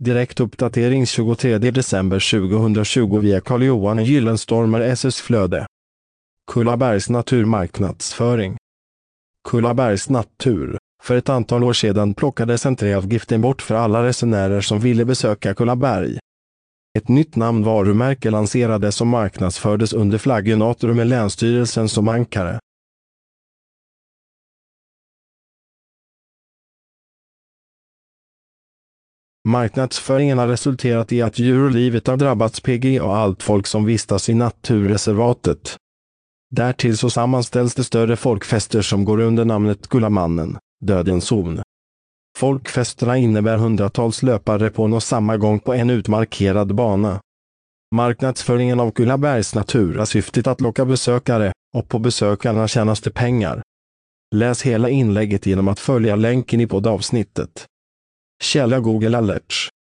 Direktuppdatering 23 december 2020 via Carl-Johan Gyllenstormer SS Flöde. Kullabergs naturmarknadsföring. Kullabergs natur. För ett antal år sedan plockades entréavgiften bort för alla resenärer som ville besöka Kullaberg. Ett nytt namn varumärke lanserades och marknadsfördes under flaggen Atrum med Länsstyrelsen som ankare. Marknadsföringen har resulterat i att djurlivet har drabbats PG och allt folk som vistas i naturreservatet. Därtill så sammanställs det större folkfester som går under namnet Gullamannen, Dödens zon. Folkfesterna innebär hundratals löpare på en och samma gång på en utmarkerad bana. Marknadsföringen av Kullabergs natur har syftet att locka besökare och på besökarna tjänas det pengar. Läs hela inlägget genom att följa länken i poddavsnittet. Källa Google Alerts.